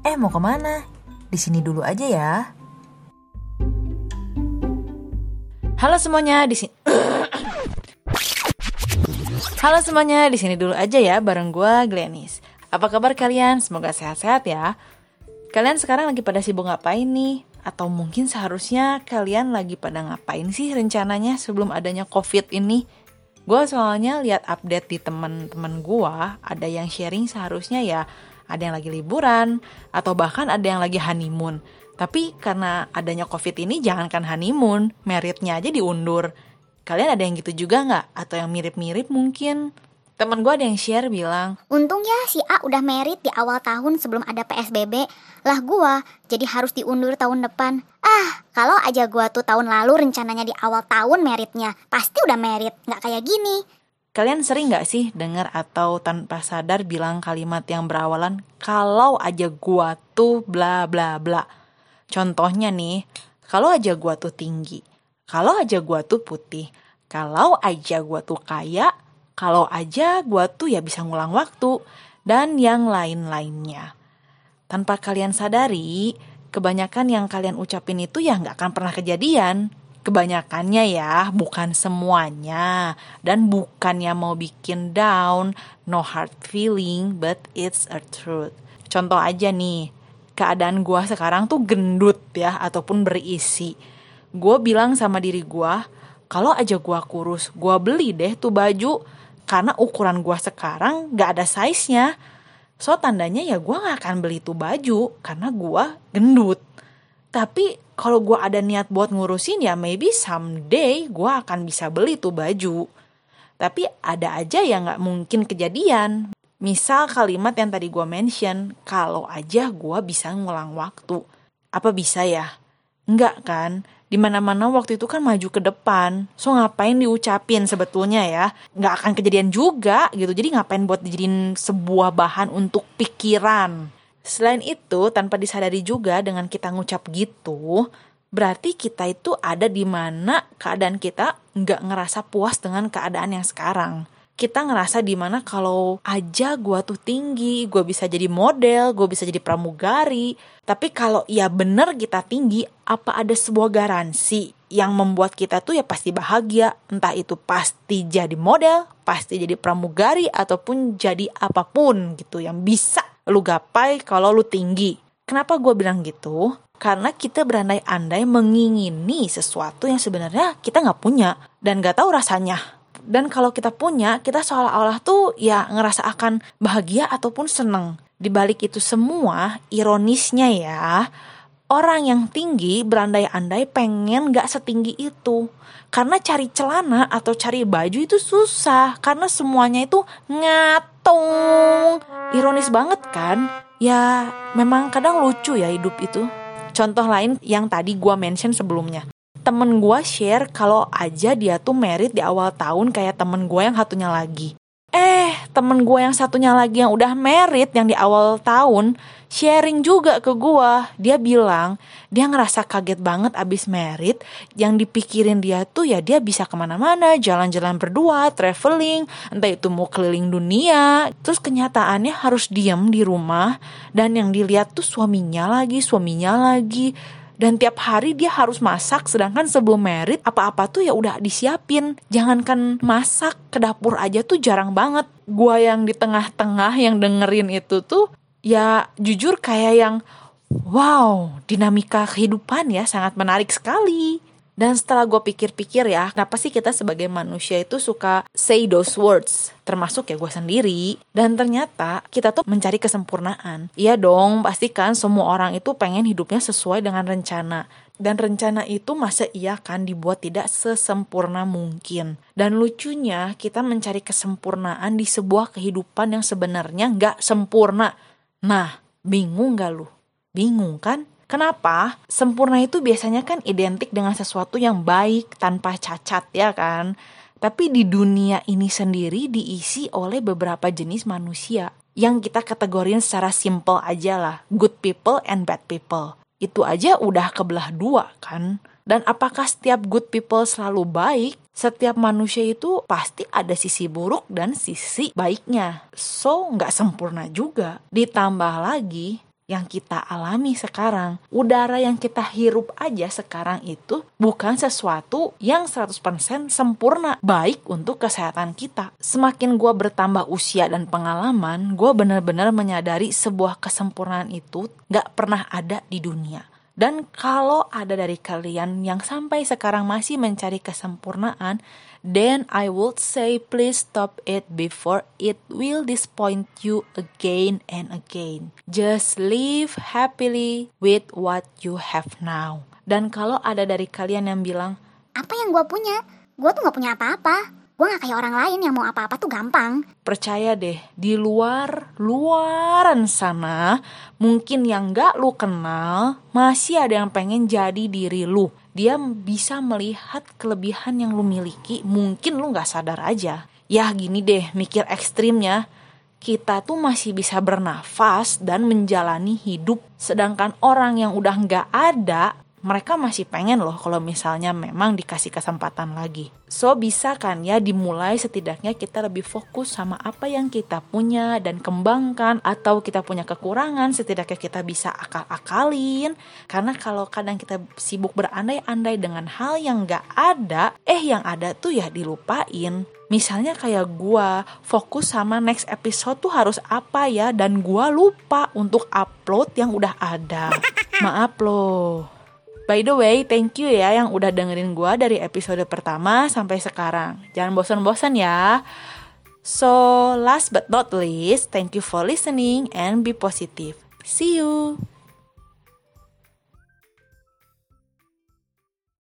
Eh mau ke mana? Di sini dulu aja ya. Halo semuanya di sini. Halo semuanya di sini dulu aja ya bareng gue Glenis. Apa kabar kalian? Semoga sehat-sehat ya. Kalian sekarang lagi pada sibuk ngapain nih? Atau mungkin seharusnya kalian lagi pada ngapain sih rencananya sebelum adanya COVID ini? Gue soalnya lihat update di teman-teman gue, ada yang sharing seharusnya ya ada yang lagi liburan, atau bahkan ada yang lagi honeymoon. Tapi karena adanya covid ini jangankan honeymoon, meritnya aja diundur. Kalian ada yang gitu juga nggak? Atau yang mirip-mirip mungkin? Temen gue ada yang share bilang, Untung ya si A udah merit di awal tahun sebelum ada PSBB. Lah gue jadi harus diundur tahun depan. Ah, kalau aja gue tuh tahun lalu rencananya di awal tahun meritnya, pasti udah merit, nggak kayak gini. Kalian sering gak sih dengar atau tanpa sadar bilang kalimat yang berawalan kalau aja gua tuh bla bla bla. Contohnya nih, kalau aja gua tuh tinggi, kalau aja gua tuh putih, kalau aja gua tuh kaya, kalau aja gua tuh ya bisa ngulang waktu, dan yang lain-lainnya. Tanpa kalian sadari, kebanyakan yang kalian ucapin itu ya nggak akan pernah kejadian kebanyakannya ya, bukan semuanya. Dan bukannya mau bikin down, no hard feeling, but it's a truth. Contoh aja nih, keadaan gua sekarang tuh gendut ya, ataupun berisi. Gue bilang sama diri gua, kalau aja gua kurus, gua beli deh tuh baju. Karena ukuran gua sekarang gak ada size-nya. So tandanya ya gua gak akan beli tuh baju, karena gua gendut. Tapi kalau gue ada niat buat ngurusin ya maybe someday gue akan bisa beli tuh baju. Tapi ada aja yang gak mungkin kejadian. Misal kalimat yang tadi gue mention, kalau aja gue bisa ngulang waktu. Apa bisa ya? Enggak kan? Di mana-mana waktu itu kan maju ke depan. So ngapain diucapin sebetulnya ya? Nggak akan kejadian juga gitu. Jadi ngapain buat dijadiin sebuah bahan untuk pikiran. Selain itu, tanpa disadari juga dengan kita ngucap gitu, berarti kita itu ada di mana keadaan kita nggak ngerasa puas dengan keadaan yang sekarang. Kita ngerasa di mana kalau aja gue tuh tinggi, gue bisa jadi model, gue bisa jadi pramugari. Tapi kalau ya bener kita tinggi, apa ada sebuah garansi yang membuat kita tuh ya pasti bahagia. Entah itu pasti jadi model, pasti jadi pramugari, ataupun jadi apa pun gitu yang bisa lu gapai kalau lu tinggi. Kenapa gue bilang gitu? Karena kita berandai-andai mengingini sesuatu yang sebenarnya kita nggak punya dan nggak tahu rasanya. Dan kalau kita punya, kita seolah-olah tuh ya ngerasa akan bahagia ataupun seneng. Di balik itu semua, ironisnya ya, orang yang tinggi berandai-andai pengen gak setinggi itu. Karena cari celana atau cari baju itu susah. Karena semuanya itu ngatung. Ironis banget kan? Ya memang kadang lucu ya hidup itu. Contoh lain yang tadi gue mention sebelumnya. Temen gue share kalau aja dia tuh merit di awal tahun kayak temen gue yang satunya lagi. Temen gue yang satunya lagi yang udah merit yang di awal tahun sharing juga ke gue. Dia bilang dia ngerasa kaget banget abis merit. Yang dipikirin dia tuh ya dia bisa ke mana-mana, jalan-jalan berdua, traveling, entah itu mau keliling dunia. Terus kenyataannya harus diem di rumah dan yang dilihat tuh suaminya lagi, suaminya lagi dan tiap hari dia harus masak sedangkan sebelum merit apa-apa tuh ya udah disiapin. Jangankan masak ke dapur aja tuh jarang banget. Gua yang di tengah-tengah yang dengerin itu tuh ya jujur kayak yang wow dinamika kehidupan ya sangat menarik sekali dan setelah gue pikir-pikir ya, kenapa sih kita sebagai manusia itu suka say those words, termasuk ya gue sendiri. Dan ternyata kita tuh mencari kesempurnaan. Iya dong, pastikan semua orang itu pengen hidupnya sesuai dengan rencana. Dan rencana itu masa iya kan dibuat tidak sesempurna mungkin. Dan lucunya kita mencari kesempurnaan di sebuah kehidupan yang sebenarnya nggak sempurna. Nah, bingung gak lu? Bingung kan? Kenapa? Sempurna itu biasanya kan identik dengan sesuatu yang baik tanpa cacat ya kan? Tapi di dunia ini sendiri diisi oleh beberapa jenis manusia yang kita kategorin secara simple aja lah, good people and bad people. Itu aja udah kebelah dua kan? Dan apakah setiap good people selalu baik? Setiap manusia itu pasti ada sisi buruk dan sisi baiknya. So, nggak sempurna juga. Ditambah lagi, yang kita alami sekarang. Udara yang kita hirup aja sekarang itu bukan sesuatu yang 100% sempurna baik untuk kesehatan kita. Semakin gue bertambah usia dan pengalaman, gue benar-benar menyadari sebuah kesempurnaan itu gak pernah ada di dunia. Dan kalau ada dari kalian yang sampai sekarang masih mencari kesempurnaan, then I would say please stop it before it will disappoint you again and again. Just live happily with what you have now. Dan kalau ada dari kalian yang bilang, Apa yang gue punya? Gue tuh gak punya apa-apa. Gue gak kayak orang lain yang mau apa-apa tuh gampang. percaya deh, di luar, luaran sana, mungkin yang gak lu kenal, masih ada yang pengen jadi diri lu. Dia bisa melihat kelebihan yang lu miliki, mungkin lu gak sadar aja. Ya gini deh, mikir ekstrimnya, kita tuh masih bisa bernafas dan menjalani hidup. Sedangkan orang yang udah gak ada, mereka masih pengen loh kalau misalnya memang dikasih kesempatan lagi. So bisa kan ya dimulai setidaknya kita lebih fokus sama apa yang kita punya dan kembangkan atau kita punya kekurangan setidaknya kita bisa akal-akalin. Karena kalau kadang kita sibuk berandai-andai dengan hal yang gak ada, eh yang ada tuh ya dilupain. Misalnya kayak gua fokus sama next episode tuh harus apa ya dan gua lupa untuk upload yang udah ada. Maaf loh. By the way, thank you ya yang udah dengerin gua dari episode pertama sampai sekarang. Jangan bosan-bosan ya. So, last but not least, thank you for listening and be positive. See you.